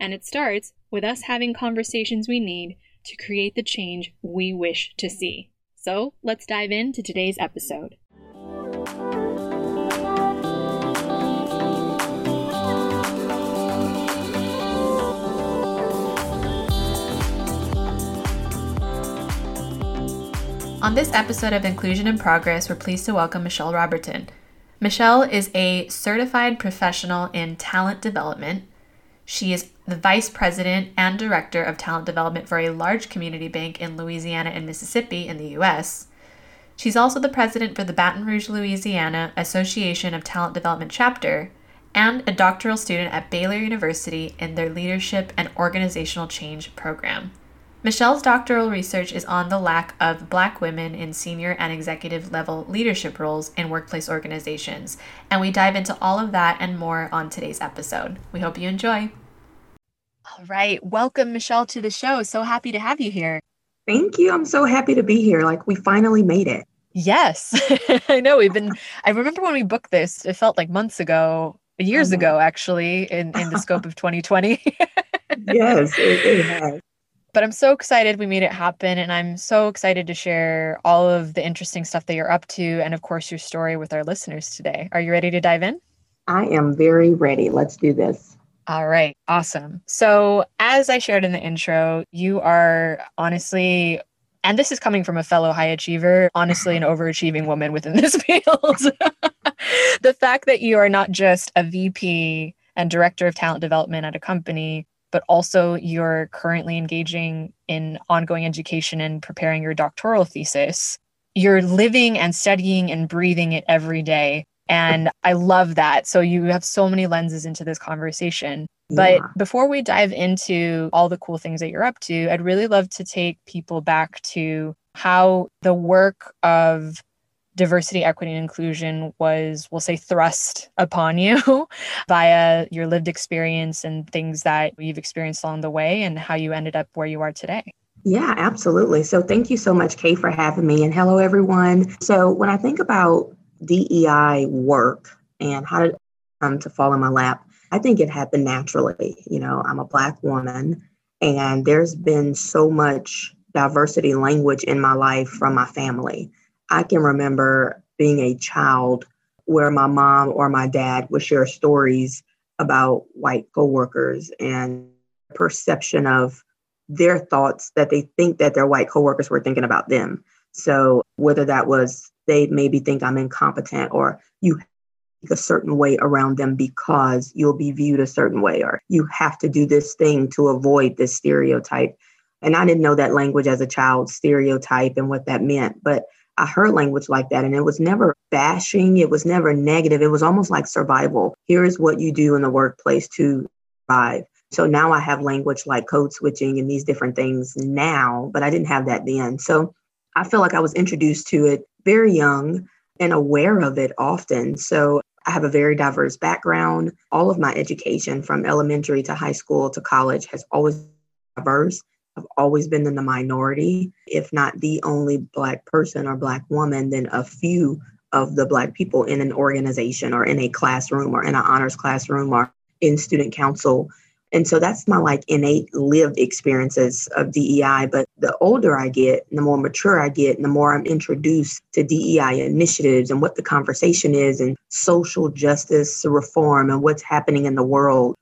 And it starts with us having conversations we need to create the change we wish to see. So let's dive into today's episode. On this episode of Inclusion in Progress, we're pleased to welcome Michelle Roberton. Michelle is a certified professional in talent development. She is the vice president and director of talent development for a large community bank in Louisiana and Mississippi in the U.S. She's also the president for the Baton Rouge, Louisiana Association of Talent Development chapter and a doctoral student at Baylor University in their Leadership and Organizational Change program. Michelle's doctoral research is on the lack of black women in senior and executive level leadership roles in workplace organizations, and we dive into all of that and more on today's episode. We hope you enjoy. All right, welcome Michelle to the show. So happy to have you here. Thank you. I'm so happy to be here. Like we finally made it. Yes. I know we've been I remember when we booked this, it felt like months ago, years mm-hmm. ago actually in in the scope of 2020. yes, it, it has but I'm so excited we made it happen. And I'm so excited to share all of the interesting stuff that you're up to. And of course, your story with our listeners today. Are you ready to dive in? I am very ready. Let's do this. All right. Awesome. So, as I shared in the intro, you are honestly and this is coming from a fellow high achiever, honestly, an overachieving woman within this field. the fact that you are not just a VP and director of talent development at a company, but also you're currently engaging in ongoing education and preparing your doctoral thesis. You're living and studying and breathing it every day. And I love that. So you have so many lenses into this conversation. But yeah. before we dive into all the cool things that you're up to, I'd really love to take people back to how the work of diversity, equity, and inclusion was, we'll say, thrust upon you via your lived experience and things that you've experienced along the way and how you ended up where you are today. Yeah, absolutely. So thank you so much, Kay, for having me. And hello, everyone. So when I think about DEI work and how did it come to fall in my lap, I think it happened naturally. You know, I'm a Black woman, and there's been so much diversity language in my life from my family. I can remember being a child where my mom or my dad would share stories about white coworkers and perception of their thoughts that they think that their white coworkers were thinking about them. So whether that was they maybe think I'm incompetent or you a certain way around them because you'll be viewed a certain way or you have to do this thing to avoid this stereotype. And I didn't know that language as a child, stereotype and what that meant. But I heard language like that and it was never bashing, it was never negative. It was almost like survival. Here is what you do in the workplace to survive. So now I have language like code switching and these different things now, but I didn't have that then. So I feel like I was introduced to it very young and aware of it often. So I have a very diverse background. All of my education from elementary to high school to college has always diverse. I've always been in the minority, if not the only Black person or Black woman, then a few of the Black people in an organization or in a classroom or in an honors classroom or in student council. And so that's my like innate lived experiences of DEI. But the older I get, the more mature I get, and the more I'm introduced to DEI initiatives and what the conversation is and social justice reform and what's happening in the world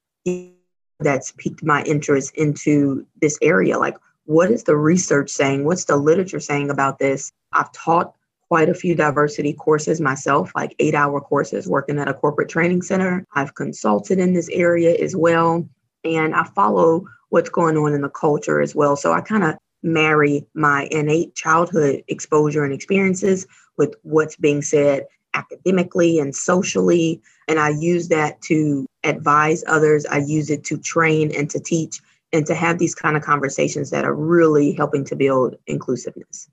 that's piqued my interest into this area. Like, what is the research saying? What's the literature saying about this? I've taught quite a few diversity courses myself, like eight hour courses working at a corporate training center. I've consulted in this area as well. And I follow what's going on in the culture as well. So I kind of marry my innate childhood exposure and experiences with what's being said academically and socially. And I use that to advise others. I use it to train and to teach and to have these kind of conversations that are really helping to build inclusiveness.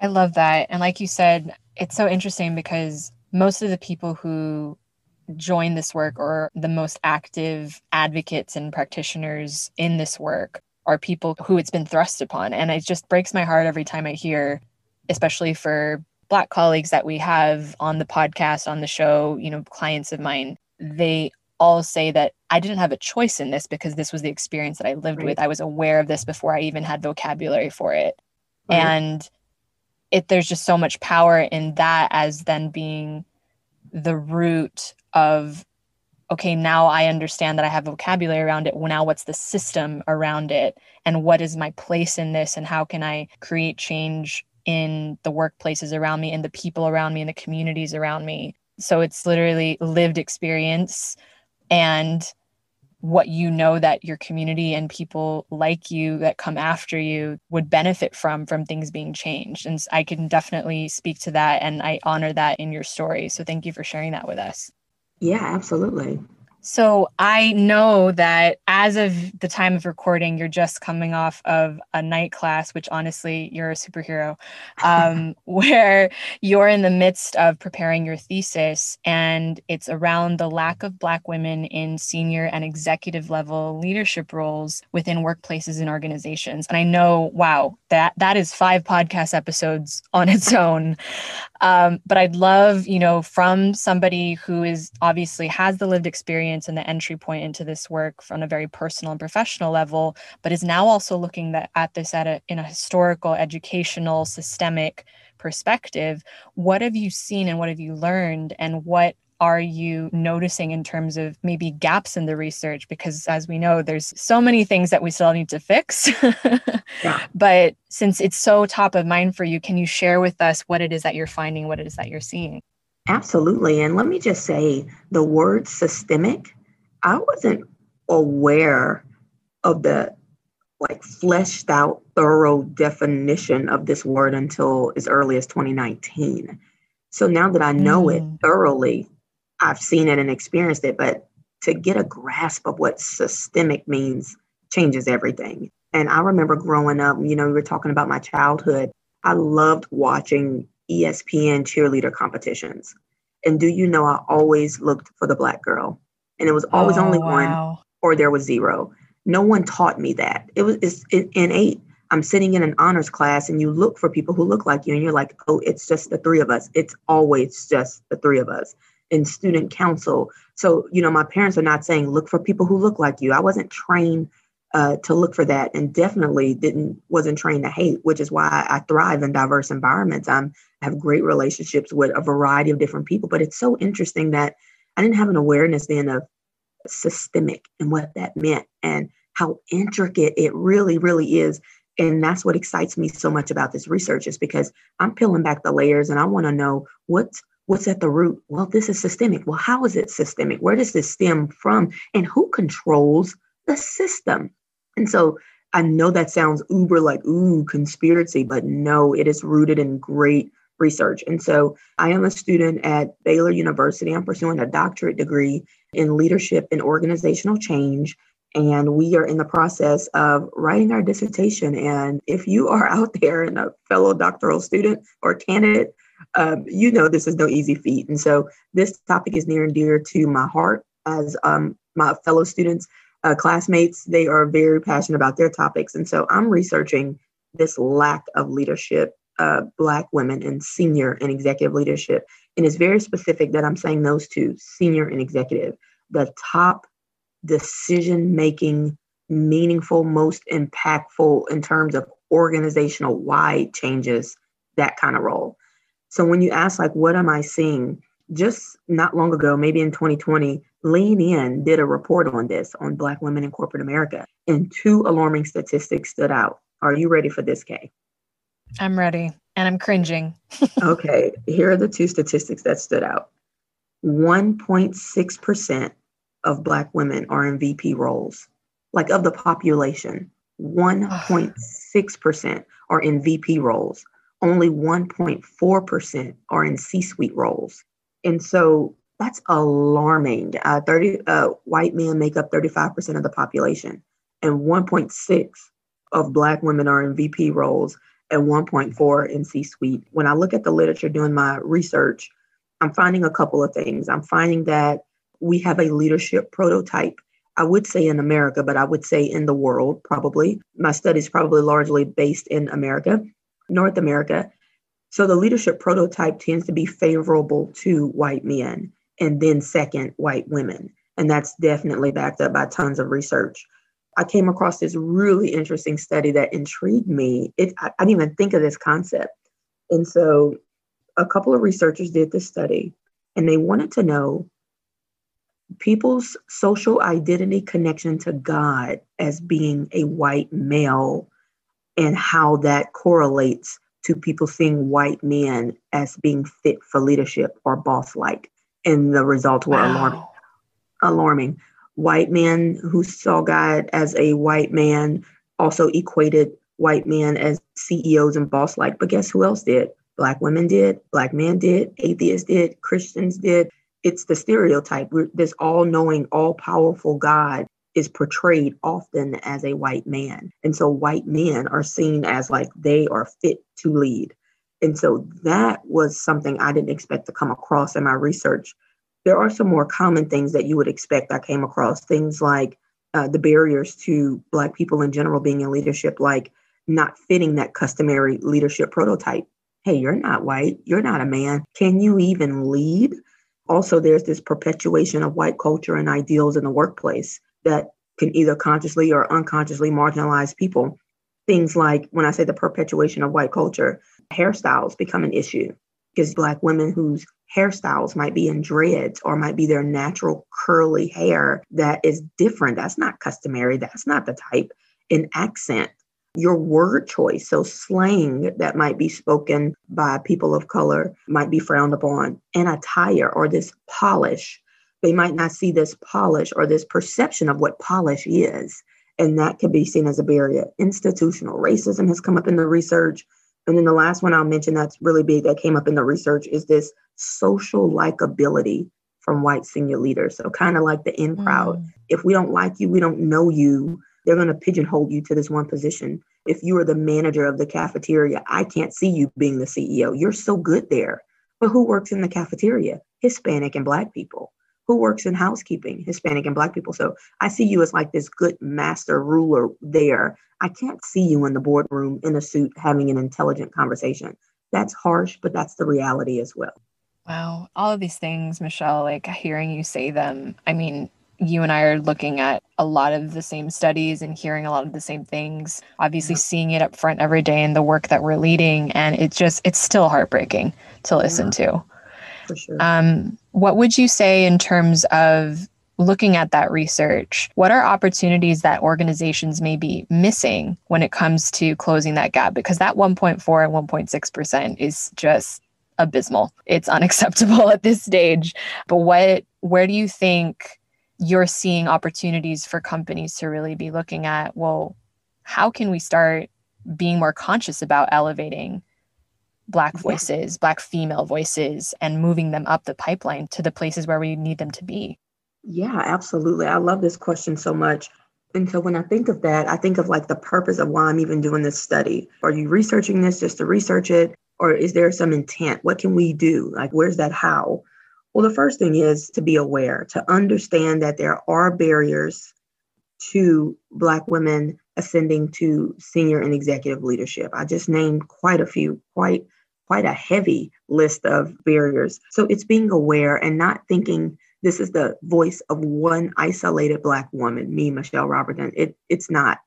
I love that. And like you said, it's so interesting because most of the people who join this work or the most active advocates and practitioners in this work are people who it's been thrust upon. And it just breaks my heart every time I hear, especially for Black colleagues that we have on the podcast, on the show, you know, clients of mine, they all say that I didn't have a choice in this because this was the experience that I lived right. with. I was aware of this before I even had vocabulary for it. Right. And it there's just so much power in that as then being the root of okay now i understand that i have vocabulary around it well, now what's the system around it and what is my place in this and how can i create change in the workplaces around me and the people around me and the communities around me so it's literally lived experience and what you know that your community and people like you that come after you would benefit from from things being changed. And i can definitely speak to that and i honor that in your story. So thank you for sharing that with us. Yeah absolutely so I know that as of the time of recording, you're just coming off of a night class, which honestly, you're a superhero, um, where you're in the midst of preparing your thesis, and it's around the lack of Black women in senior and executive level leadership roles within workplaces and organizations. And I know, wow, that that is five podcast episodes on its own. Um, but I'd love, you know, from somebody who is obviously has the lived experience and the entry point into this work from a very personal and professional level, but is now also looking that, at this at a, in a historical, educational, systemic perspective. What have you seen and what have you learned, and what are you noticing in terms of maybe gaps in the research? Because as we know there's so many things that we still need to fix. Yeah. but since it's so top of mind for you can you share with us what it is that you're finding what it is that you're seeing? Absolutely. And let me just say the word systemic i wasn't aware of the like fleshed out thorough definition of this word until as early as 2019 so now that I know mm. it thoroughly, I've seen it and experienced it, but to get a grasp of what systemic means changes everything. And I remember growing up, you know, we were talking about my childhood. I loved watching ESPN cheerleader competitions. And do you know, I always looked for the black girl, and it was always oh, only wow. one, or there was zero. No one taught me that. It was it's innate. I'm sitting in an honors class, and you look for people who look like you, and you're like, oh, it's just the three of us. It's always just the three of us in student council. So, you know, my parents are not saying look for people who look like you. I wasn't trained uh, to look for that and definitely didn't wasn't trained to hate, which is why I thrive in diverse environments. I'm, I have great relationships with a variety of different people, but it's so interesting that I didn't have an awareness then of systemic and what that meant and how intricate it really, really is. And that's what excites me so much about this research is because I'm peeling back the layers and I want to know what's What's at the root? Well, this is systemic. Well, how is it systemic? Where does this stem from? And who controls the system? And so I know that sounds uber like, ooh, conspiracy, but no, it is rooted in great research. And so I am a student at Baylor University. I'm pursuing a doctorate degree in leadership and organizational change. And we are in the process of writing our dissertation. And if you are out there and a fellow doctoral student or candidate um, you know this is no easy feat. And so this topic is near and dear to my heart as um, my fellow students, uh, classmates, they are very passionate about their topics. And so I'm researching this lack of leadership, uh, Black women in senior and executive leadership. And it's very specific that I'm saying those two, senior and executive, the top decision making, meaningful, most impactful in terms of organizational wide changes, that kind of role. So when you ask, like, what am I seeing? Just not long ago, maybe in 2020, Lean In did a report on this on Black women in corporate America, and two alarming statistics stood out. Are you ready for this, Kay? I'm ready. And I'm cringing. okay, here are the two statistics that stood out 1.6% of Black women are in VP roles, like of the population. 1.6% are in VP roles. Only 1.4% are in C suite roles. And so that's alarming. Uh, 30 uh, white men make up 35% of the population, and 1.6 of Black women are in VP roles, and 1.4 in C suite. When I look at the literature doing my research, I'm finding a couple of things. I'm finding that we have a leadership prototype. I would say in America, but I would say in the world probably. My study is probably largely based in America, North America. So the leadership prototype tends to be favorable to white men and then second, white women. And that's definitely backed up by tons of research. I came across this really interesting study that intrigued me. It, I, I didn't even think of this concept. And so a couple of researchers did this study and they wanted to know people's social identity connection to God as being a white male and how that correlates to people seeing white men as being fit for leadership or boss like. And the results were wow. alarming. Alarming. White men who saw God as a white man also equated white men as CEOs and boss like. But guess who else did? Black women did, Black men did, atheists did, Christians did. It's the stereotype. This all knowing, all powerful God is portrayed often as a white man. And so white men are seen as like they are fit to lead. And so that was something I didn't expect to come across in my research. There are some more common things that you would expect I came across, things like uh, the barriers to Black people in general being in leadership, like not fitting that customary leadership prototype hey, you're not white, you're not a man. Can you even lead? Also, there's this perpetuation of white culture and ideals in the workplace that can either consciously or unconsciously marginalize people. Things like when I say the perpetuation of white culture, hairstyles become an issue because Black women whose hairstyles might be in dreads or might be their natural curly hair that is different. That's not customary. That's not the type. An accent your word choice. So, slang that might be spoken by people of color might be frowned upon, and attire or this polish. They might not see this polish or this perception of what polish is. And that could be seen as a barrier. Institutional racism has come up in the research. And then the last one I'll mention that's really big that came up in the research is this social likability from white senior leaders. So, kind of like the in crowd. Mm. If we don't like you, we don't know you, they're going to pigeonhole you to this one position. If you are the manager of the cafeteria, I can't see you being the CEO. You're so good there. But who works in the cafeteria? Hispanic and Black people. Who works in housekeeping? Hispanic and Black people. So I see you as like this good master ruler there. I can't see you in the boardroom in a suit having an intelligent conversation. That's harsh, but that's the reality as well. Wow. All of these things, Michelle, like hearing you say them, I mean, you and I are looking at a lot of the same studies and hearing a lot of the same things, obviously yeah. seeing it up front every day in the work that we're leading. And it's just, it's still heartbreaking to listen yeah. to. Sure. Um, what would you say in terms of looking at that research? What are opportunities that organizations may be missing when it comes to closing that gap? Because that 1.4 and 1.6% is just abysmal. It's unacceptable at this stage. But what, where do you think? you're seeing opportunities for companies to really be looking at well how can we start being more conscious about elevating black voices yeah. black female voices and moving them up the pipeline to the places where we need them to be. Yeah absolutely. I love this question so much. And so when i think of that i think of like the purpose of why i'm even doing this study. Are you researching this just to research it or is there some intent? What can we do? Like where's that how? Well, the first thing is to be aware, to understand that there are barriers to Black women ascending to senior and executive leadership. I just named quite a few, quite quite a heavy list of barriers. So it's being aware and not thinking this is the voice of one isolated Black woman, me, Michelle Robertson. It, it's not.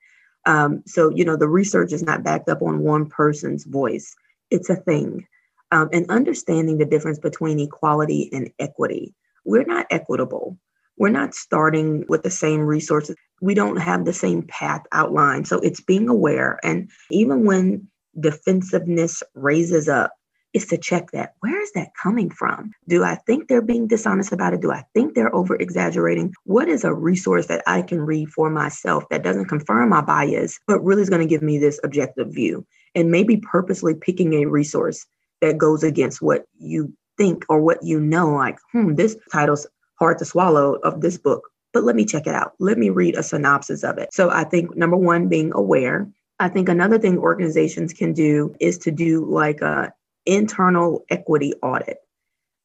Um, so, you know, the research is not backed up on one person's voice. It's a thing um, and understanding the difference between equality and equity. We're not equitable. We're not starting with the same resources. We don't have the same path outlined. So it's being aware. And even when defensiveness raises up is to check that. Where is that coming from? Do I think they're being dishonest about it? Do I think they're over exaggerating? What is a resource that I can read for myself that doesn't confirm my bias, but really is going to give me this objective view? And maybe purposely picking a resource that goes against what you think or what you know, like, hmm, this title's hard to swallow of this book, but let me check it out. Let me read a synopsis of it. So I think number one, being aware. I think another thing organizations can do is to do like a internal equity audit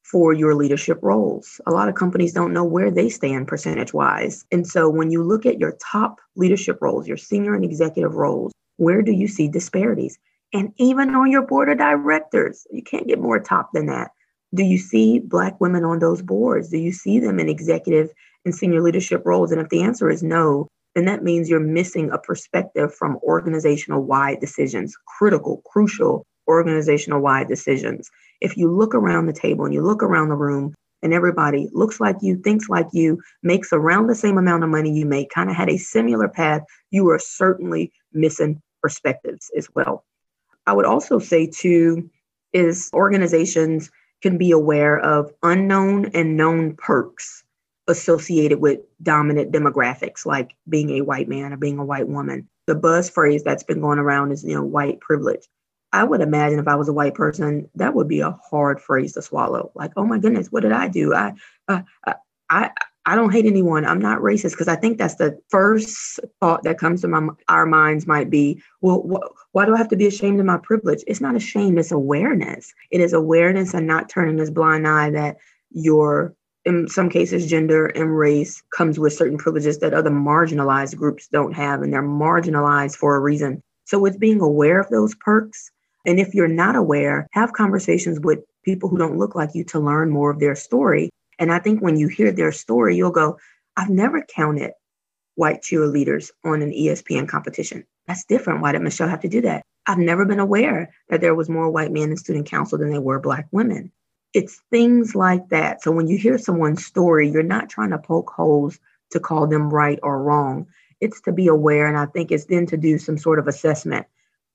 for your leadership roles. A lot of companies don't know where they stand percentage wise. And so when you look at your top leadership roles, your senior and executive roles, where do you see disparities? And even on your board of directors, you can't get more top than that. Do you see Black women on those boards? Do you see them in executive and senior leadership roles? And if the answer is no, then that means you're missing a perspective from organizational wide decisions, critical, crucial organizational wide decisions. If you look around the table and you look around the room and everybody looks like you, thinks like you, makes around the same amount of money you make, kind of had a similar path, you are certainly missing perspectives as well. I would also say, too, is organizations can be aware of unknown and known perks associated with dominant demographics, like being a white man or being a white woman. The buzz phrase that's been going around is, you know, white privilege. I would imagine if I was a white person, that would be a hard phrase to swallow. Like, oh my goodness, what did I do? I, uh, I, I don't hate anyone. I'm not racist because I think that's the first thought that comes to my our minds might be, well, wh- why do I have to be ashamed of my privilege? It's not a shame. It's awareness. It is awareness and not turning this blind eye that your in some cases, gender and race comes with certain privileges that other marginalized groups don't have, and they're marginalized for a reason. So it's being aware of those perks and if you're not aware, have conversations with people who don't look like you to learn more of their story. And I think when you hear their story, you'll go, I've never counted white cheerleaders on an ESPN competition. That's different. Why did Michelle have to do that? I've never been aware that there was more white men in student council than there were black women. It's things like that. So when you hear someone's story, you're not trying to poke holes to call them right or wrong. It's to be aware. And I think it's then to do some sort of assessment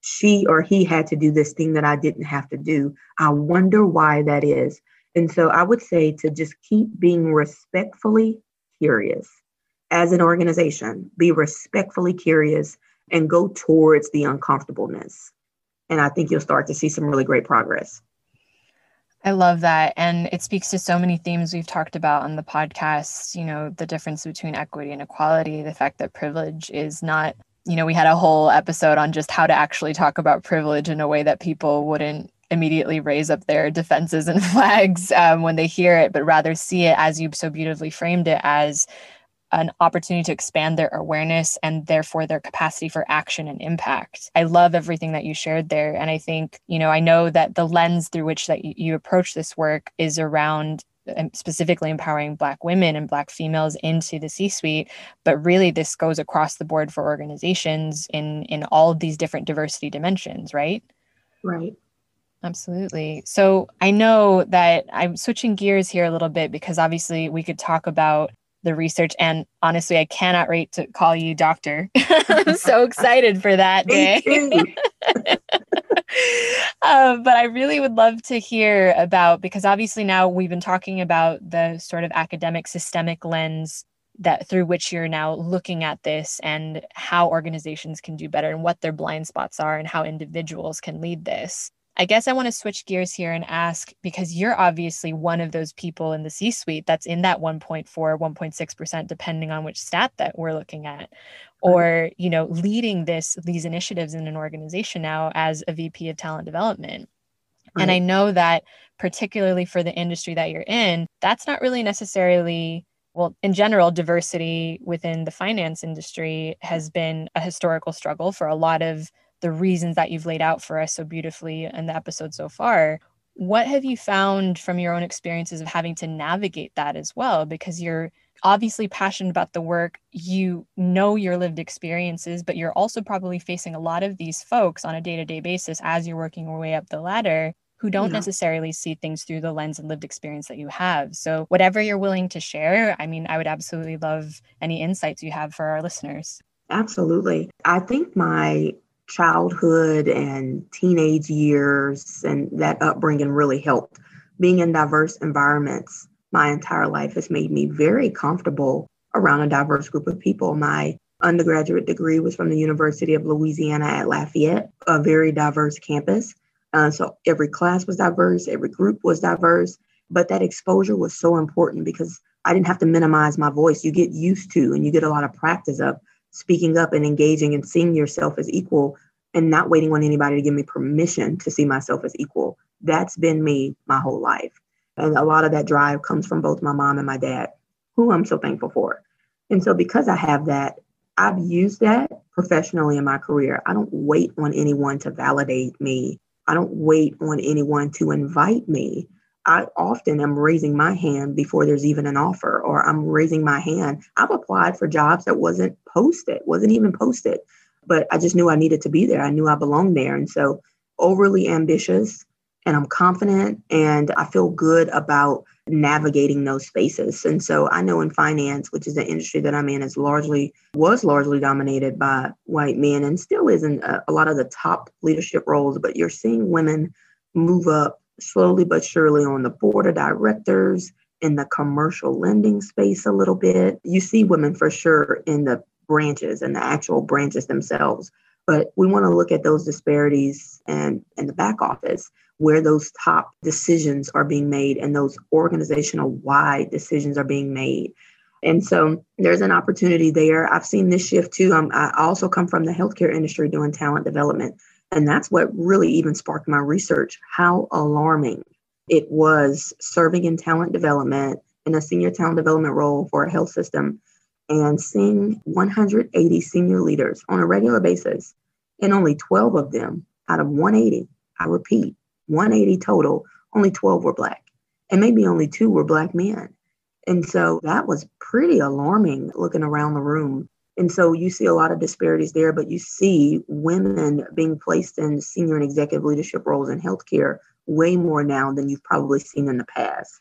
she or he had to do this thing that I didn't have to do. I wonder why that is. And so I would say to just keep being respectfully curious as an organization, be respectfully curious and go towards the uncomfortableness. And I think you'll start to see some really great progress. I love that. And it speaks to so many themes we've talked about on the podcast, you know, the difference between equity and equality, the fact that privilege is not you know, we had a whole episode on just how to actually talk about privilege in a way that people wouldn't immediately raise up their defenses and flags um, when they hear it, but rather see it as you so beautifully framed it as an opportunity to expand their awareness and therefore their capacity for action and impact. I love everything that you shared there. And I think, you know, I know that the lens through which that you, approach this work is around um, specifically empowering black women and black females into the c-suite. But really this goes across the board for organizations in in all of these different diversity dimensions right? Right. Absolutely. So i know that i'm switching gears here a little bit because obviously we could talk about the research and honestly i cannot wait to call you doctor. I'm so excited for that day. uh, but I really would love to hear about because obviously now we've been talking about the sort of academic systemic lens that through which you're now looking at this and how organizations can do better and what their blind spots are and how individuals can lead this. I guess I want to switch gears here and ask because you're obviously one of those people in the C suite that's in that 1.4, 1.6%, depending on which stat that we're looking at. Or you know leading this these initiatives in an organization now as a vp of talent development. Right. and i know that particularly for the industry that you're in that's not really necessarily well in general diversity within the finance industry has been a historical struggle for a lot of the reasons that you've laid out for us so beautifully in the episode so far what have you found from your own experiences of having to navigate that as well because you're obviously passionate about the work, you know your lived experiences, but you're also probably facing a lot of these folks on a day to day basis as you're working your way up the ladder who don't yeah. necessarily see things through the lens and lived experience that you have. So, whatever you're willing to share, I mean, I would absolutely love any insights you have for our listeners. Absolutely. I think my childhood and teenage years and that upbringing really helped. Being in diverse environments my entire life has made me very comfortable around a diverse group of people. My undergraduate degree was from the University of Louisiana at Lafayette, a very diverse campus. Uh, so every class was diverse, every group was diverse, but that exposure was so important because I didn't have to minimize my voice. You get used to and you get a lot of practice of speaking up and engaging and seeing yourself as equal and not waiting on anybody to give me permission to see myself as equal. That's been me my whole life. And a lot of that drive comes from both my mom and my dad, who I'm so thankful for. And so, because I have that, I've used that professionally in my career. I don't wait on anyone to validate me. I don't wait on anyone to invite me. I often am raising my hand before there's even an offer, or I'm raising my hand. I've applied for jobs that wasn't posted, wasn't even posted, but I just knew I needed to be there. I knew I belonged there. And so, overly ambitious, and I'm confident, and I feel good about navigating those spaces. And so, I know in finance, which is the industry that I'm in, is largely was largely dominated by white men, and still is in a, a lot of the top leadership roles. But you're seeing women move up slowly but surely on the board of directors, in the commercial lending space a little bit. You see women for sure in the branches and the actual branches themselves. But we want to look at those disparities and in the back office where those top decisions are being made and those organizational wide decisions are being made. And so there's an opportunity there. I've seen this shift too. Um, I also come from the healthcare industry doing talent development. And that's what really even sparked my research how alarming it was serving in talent development in a senior talent development role for a health system and seeing 180 senior leaders on a regular basis, and only 12 of them out of 180, I repeat, 180 total, only 12 were Black, and maybe only two were Black men. And so that was pretty alarming looking around the room and so you see a lot of disparities there, but you see women being placed in senior and executive leadership roles in healthcare way more now than you've probably seen in the past.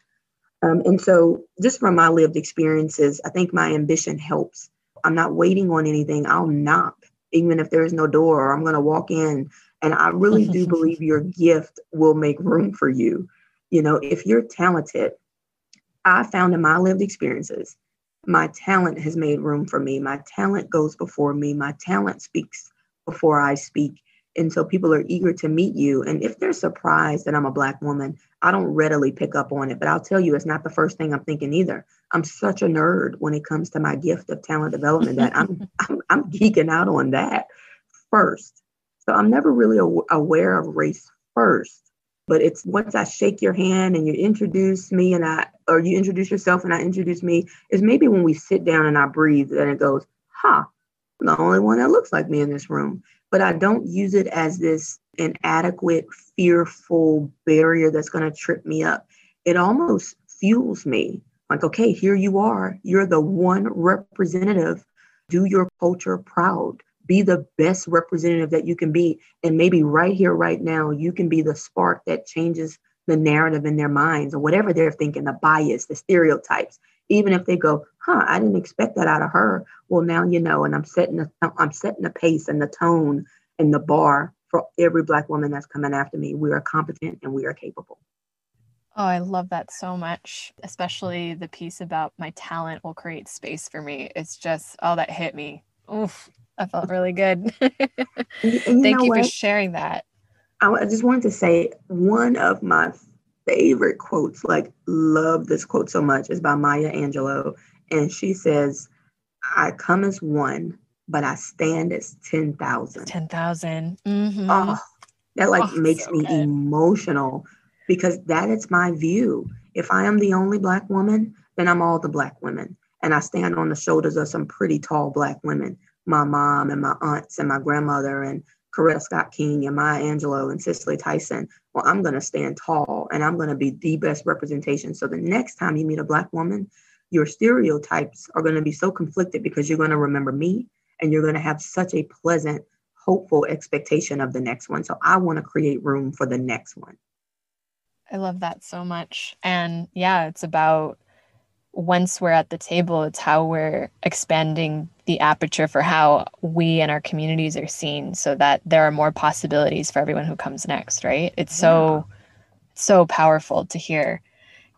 Um, and so, just from my lived experiences, I think my ambition helps. I'm not waiting on anything. I'll knock, even if there's no door, or I'm going to walk in. And I really do believe your gift will make room for you. You know, if you're talented, I found in my lived experiences my talent has made room for me. My talent goes before me. My talent speaks before I speak. And so people are eager to meet you. And if they're surprised that I'm a Black woman, I don't readily pick up on it. But I'll tell you, it's not the first thing I'm thinking either. I'm such a nerd when it comes to my gift of talent development that I'm, I'm, I'm geeking out on that first. So I'm never really aware of race first but it's once I shake your hand and you introduce me and I, or you introduce yourself and I introduce me, is maybe when we sit down and I breathe and it goes, huh, I'm the only one that looks like me in this room. But I don't use it as this inadequate, fearful barrier that's going to trip me up. It almost fuels me. Like, okay, here you are. You're the one representative. Do your culture proud be the best representative that you can be. And maybe right here, right now, you can be the spark that changes the narrative in their minds or whatever they're thinking, the bias, the stereotypes. Even if they go, huh, I didn't expect that out of her. Well, now you know, and I'm setting the I'm setting the pace and the tone and the bar for every black woman that's coming after me. We are competent and we are capable. Oh, I love that so much, especially the piece about my talent will create space for me. It's just, oh, that hit me. Oof, I felt really good. you Thank you what? for sharing that. I just wanted to say one of my favorite quotes, like love this quote so much, is by Maya Angelou. And she says, I come as one, but I stand as 10,000. 10,000. Mm-hmm. Oh, that like oh, makes so me good. emotional because that is my view. If I am the only Black woman, then I'm all the Black women. And I stand on the shoulders of some pretty tall Black women my mom and my aunts and my grandmother and Coretta Scott King and Maya Angelou and Cicely Tyson. Well, I'm going to stand tall and I'm going to be the best representation. So the next time you meet a Black woman, your stereotypes are going to be so conflicted because you're going to remember me and you're going to have such a pleasant, hopeful expectation of the next one. So I want to create room for the next one. I love that so much. And yeah, it's about once we're at the table, it's how we're expanding the aperture for how we and our communities are seen so that there are more possibilities for everyone who comes next, right? It's so, yeah. so powerful to hear.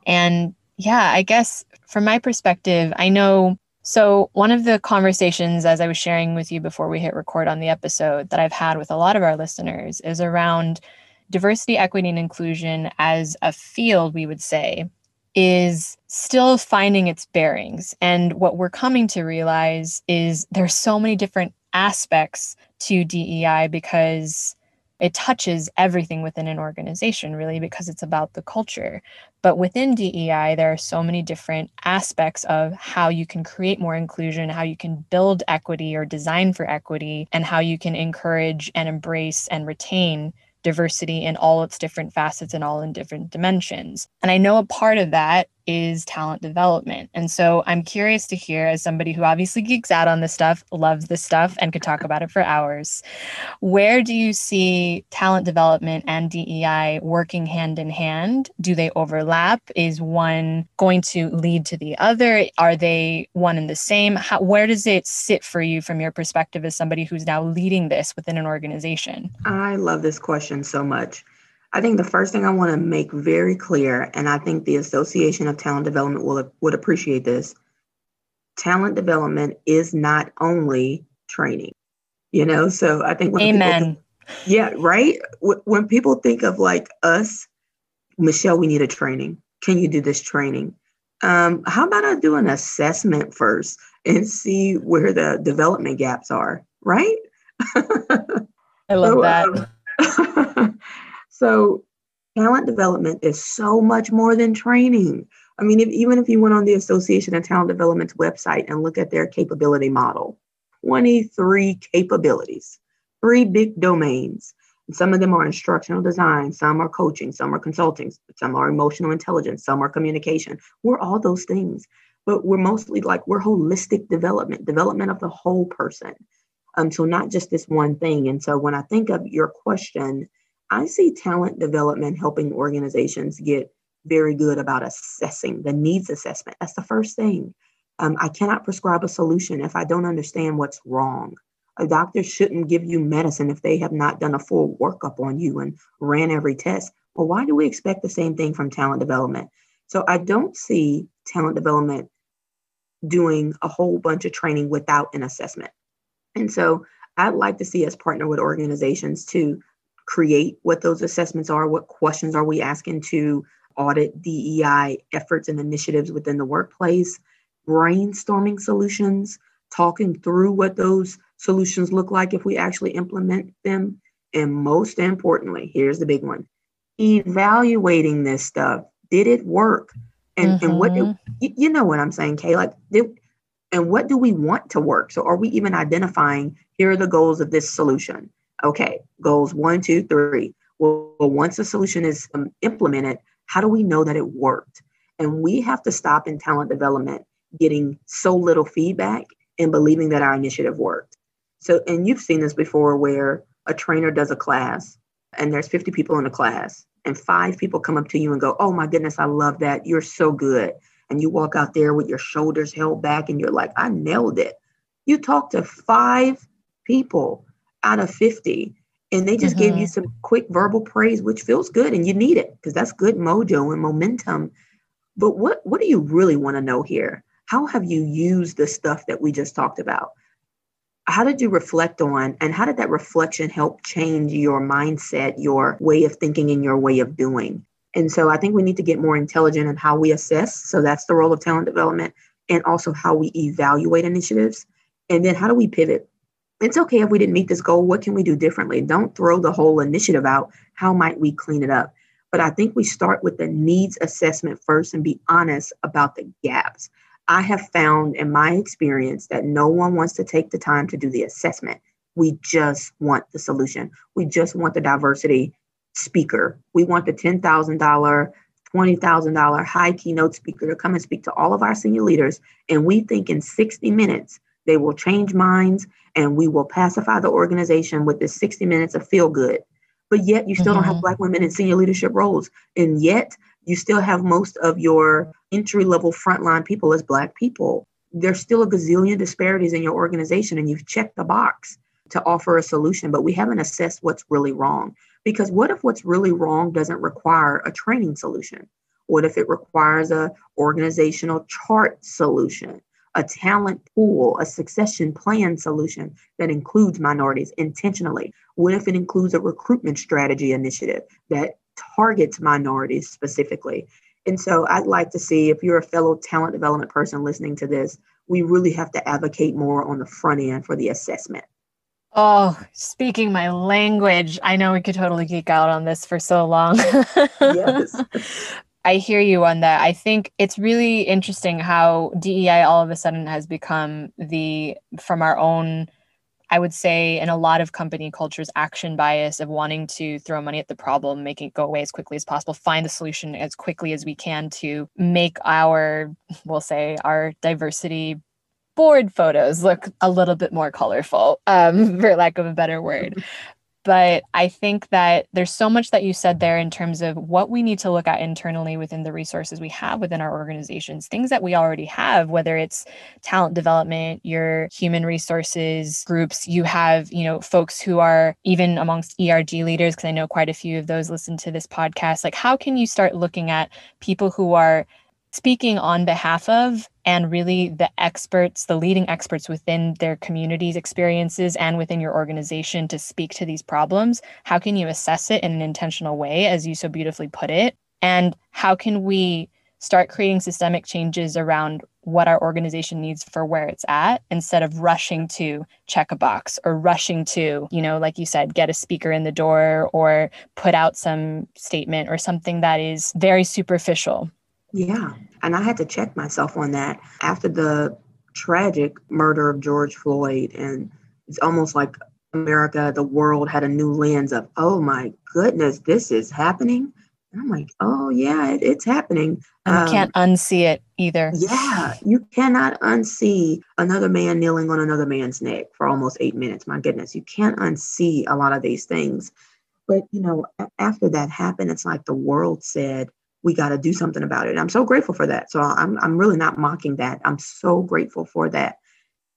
And yeah, I guess from my perspective, I know. So, one of the conversations, as I was sharing with you before we hit record on the episode, that I've had with a lot of our listeners is around diversity, equity, and inclusion as a field, we would say, is still finding its bearings. And what we're coming to realize is there's so many different aspects to DEI because it touches everything within an organization, really, because it's about the culture. But within DEI, there are so many different aspects of how you can create more inclusion, how you can build equity or design for equity, and how you can encourage and embrace and retain diversity in all its different facets and all in different dimensions. And I know a part of that is talent development. And so I'm curious to hear, as somebody who obviously geeks out on this stuff, loves this stuff, and could talk about it for hours, where do you see talent development and DEI working hand in hand? Do they overlap? Is one going to lead to the other? Are they one and the same? How, where does it sit for you from your perspective as somebody who's now leading this within an organization? I love this question so much. I think the first thing I want to make very clear, and I think the Association of Talent Development will would appreciate this. Talent development is not only training, you know. So I think when Amen. People, yeah, right. When people think of like us, Michelle, we need a training. Can you do this training? Um, how about I do an assessment first and see where the development gaps are, right? I love so, that. Um, So, talent development is so much more than training. I mean, if, even if you went on the Association of Talent Development's website and look at their capability model, 23 capabilities, three big domains. And some of them are instructional design, some are coaching, some are consulting, some are emotional intelligence, some are communication. We're all those things, but we're mostly like we're holistic development, development of the whole person. Um, so not just this one thing. And so when I think of your question, I see talent development helping organizations get very good about assessing the needs assessment. That's the first thing. Um, I cannot prescribe a solution if I don't understand what's wrong. A doctor shouldn't give you medicine if they have not done a full workup on you and ran every test. Well, why do we expect the same thing from talent development? So I don't see talent development doing a whole bunch of training without an assessment. And so I'd like to see us partner with organizations to create what those assessments are, what questions are we asking to audit DEI efforts and initiatives within the workplace, brainstorming solutions, talking through what those solutions look like if we actually implement them. And most importantly, here's the big one evaluating this stuff. Did it work? And, mm-hmm. and what do, mm-hmm. you know what I'm saying, Kay? Like, did, and what do we want to work? So, are we even identifying here are the goals of this solution? Okay, goals one, two, three. Well, once a solution is um, implemented, how do we know that it worked? And we have to stop in talent development getting so little feedback and believing that our initiative worked. So, and you've seen this before where a trainer does a class and there's 50 people in the class and five people come up to you and go, Oh my goodness, I love that. You're so good. And you walk out there with your shoulders held back and you're like, I nailed it. You talk to five people out of 50 and they just mm-hmm. gave you some quick verbal praise which feels good and you need it because that's good mojo and momentum. But what what do you really want to know here? How have you used the stuff that we just talked about? How did you reflect on and how did that reflection help change your mindset your way of thinking and your way of doing? And so i think we need to get more intelligent in how we assess so that's the role of talent development and also how we evaluate initiatives. And then how do we pivot it's okay if we didn't meet this goal. What can we do differently? Don't throw the whole initiative out. How might we clean it up? But I think we start with the needs assessment first and be honest about the gaps. I have found in my experience that no one wants to take the time to do the assessment. We just want the solution. We just want the diversity speaker. We want the $10,000, $20,000 high keynote speaker to come and speak to all of our senior leaders. And we think in 60 minutes, they will change minds and we will pacify the organization with this 60 minutes of feel good. But yet you still mm-hmm. don't have mm-hmm. Black women in senior leadership roles. And yet You still have most of your entry level frontline people as Black people. There's still a gazillion disparities in your organization, and you've checked the box to offer a solution, but we haven't assessed what's really wrong. Because what if what's really wrong doesn't require a training solution? What if it requires a organizational chart solution, a talent pool, a succession plan solution that includes minorities intentionally? What if it includes a recruitment strategy initiative that targets minorities specifically? And so I'd like to see if you're a fellow talent development person listening to this, we really have to advocate more on the front end for the assessment. Oh, speaking my language. I know we could totally geek out on this for so long. yes. I hear you on that. I think it's really interesting how DEI all of a sudden has become the, from our own, I would say, in a lot of company cultures, action bias of wanting to throw money at the problem, make it go away as quickly as possible, find the solution as quickly as we can to make our, we'll say, our diversity board photos look a little bit more colorful, um, for lack of a better word. But I think that there's so much that you said there in terms of what we need to look at internally within the resources we have within our organizations, things that we already have, whether it's talent development, your human resources groups, you have, you know, folks who are even amongst ERG leaders, because I know quite a few of those listen to this podcast. Like, how can you start looking at people who are speaking on behalf of and really the experts, the leading experts within their communities' experiences and within your organization to speak to these problems? How can you assess it in an intentional way, as you so beautifully put it? And how can we start creating systemic changes around what our organization needs for where it's at instead of rushing to check a box or rushing to, you know, like you said, get a speaker in the door or put out some statement or something that is very superficial yeah. And I had to check myself on that after the tragic murder of George Floyd. And it's almost like America, the world had a new lens of, oh my goodness, this is happening. And I'm like, oh yeah, it, it's happening. And um, you can't unsee it either. Yeah, you cannot unsee another man kneeling on another man's neck for almost eight minutes. My goodness, you can't unsee a lot of these things. But you know, after that happened, it's like the world said, we got to do something about it. I'm so grateful for that. So I'm I'm really not mocking that. I'm so grateful for that.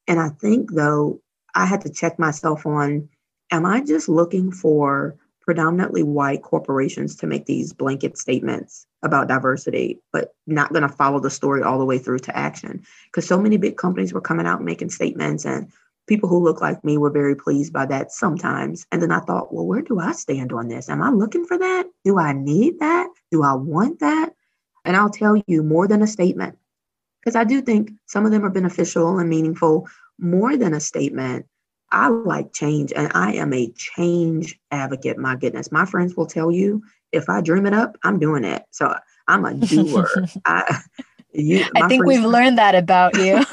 And I think though I had to check myself on am I just looking for predominantly white corporations to make these blanket statements about diversity, but not going to follow the story all the way through to action? Because so many big companies were coming out making statements and people who look like me were very pleased by that sometimes. And then I thought, well, where do I stand on this? Am I looking for that? Do I need that? Do I want that? And I'll tell you more than a statement, because I do think some of them are beneficial and meaningful more than a statement. I like change and I am a change advocate. My goodness, my friends will tell you if I dream it up, I'm doing it. So I'm a doer. I, you, I think we've learned that about you.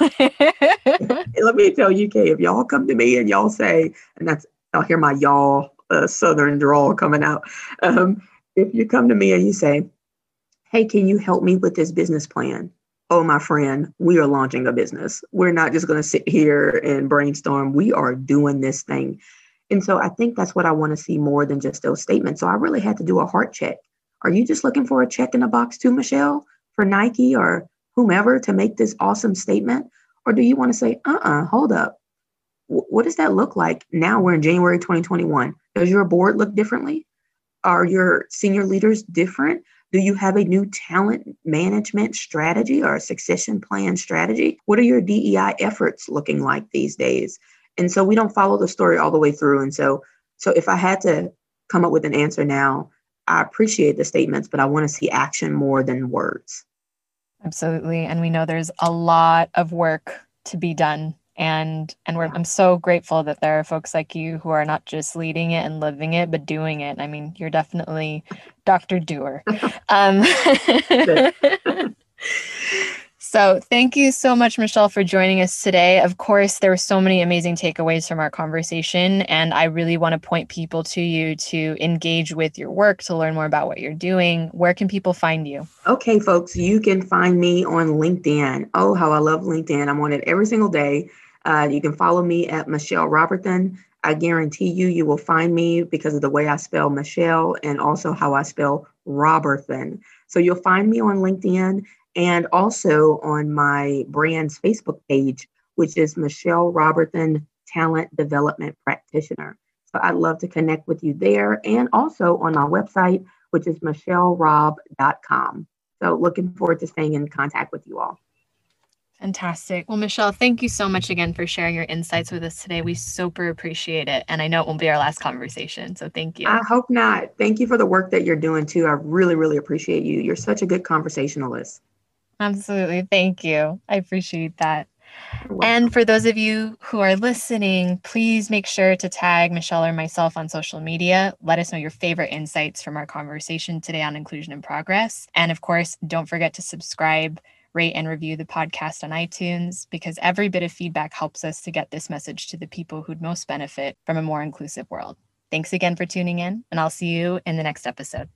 Let me tell you, Kay, if y'all come to me and y'all say, and that's, I'll hear my y'all uh, Southern drawl coming out. Um, if you come to me and you say, hey, can you help me with this business plan? Oh, my friend, we are launching a business. We're not just going to sit here and brainstorm. We are doing this thing. And so I think that's what I want to see more than just those statements. So I really had to do a heart check. Are you just looking for a check in the box too, Michelle, for Nike or whomever to make this awesome statement? Or do you want to say, uh uh-uh, uh hold up. W- what does that look like? Now we're in January 2021. Does your board look differently? Are your senior leaders different? Do you have a new talent management strategy or a succession plan strategy? What are your DEI efforts looking like these days? And so we don't follow the story all the way through. And so, so if I had to come up with an answer now, I appreciate the statements, but I want to see action more than words. Absolutely. And we know there's a lot of work to be done. And and we're I'm so grateful that there are folks like you who are not just leading it and living it, but doing it. I mean, you're definitely Dr. Doer. um, So, thank you so much, Michelle, for joining us today. Of course, there were so many amazing takeaways from our conversation, and I really want to point people to you to engage with your work, to learn more about what you're doing. Where can people find you? Okay, folks, you can find me on LinkedIn. Oh, how I love LinkedIn. I'm on it every single day. Uh, you can follow me at Michelle Robertson. I guarantee you, you will find me because of the way I spell Michelle and also how I spell Robertson. So you'll find me on LinkedIn and also on my brand's Facebook page, which is Michelle Robertson Talent Development Practitioner. So I'd love to connect with you there and also on my website, which is michellerob.com. So looking forward to staying in contact with you all. Fantastic. Well, Michelle, thank you so much again for sharing your insights with us today. We super appreciate it. And I know it won't be our last conversation. So thank you. I hope not. Thank you for the work that you're doing too. I really, really appreciate you. You're such a good conversationalist. Absolutely. Thank you. I appreciate that. And for those of you who are listening, please make sure to tag Michelle or myself on social media. Let us know your favorite insights from our conversation today on Inclusion in Progress. And of course, don't forget to subscribe rate and review the podcast on iTunes because every bit of feedback helps us to get this message to the people who'd most benefit from a more inclusive world. Thanks again for tuning in, and I'll see you in the next episode.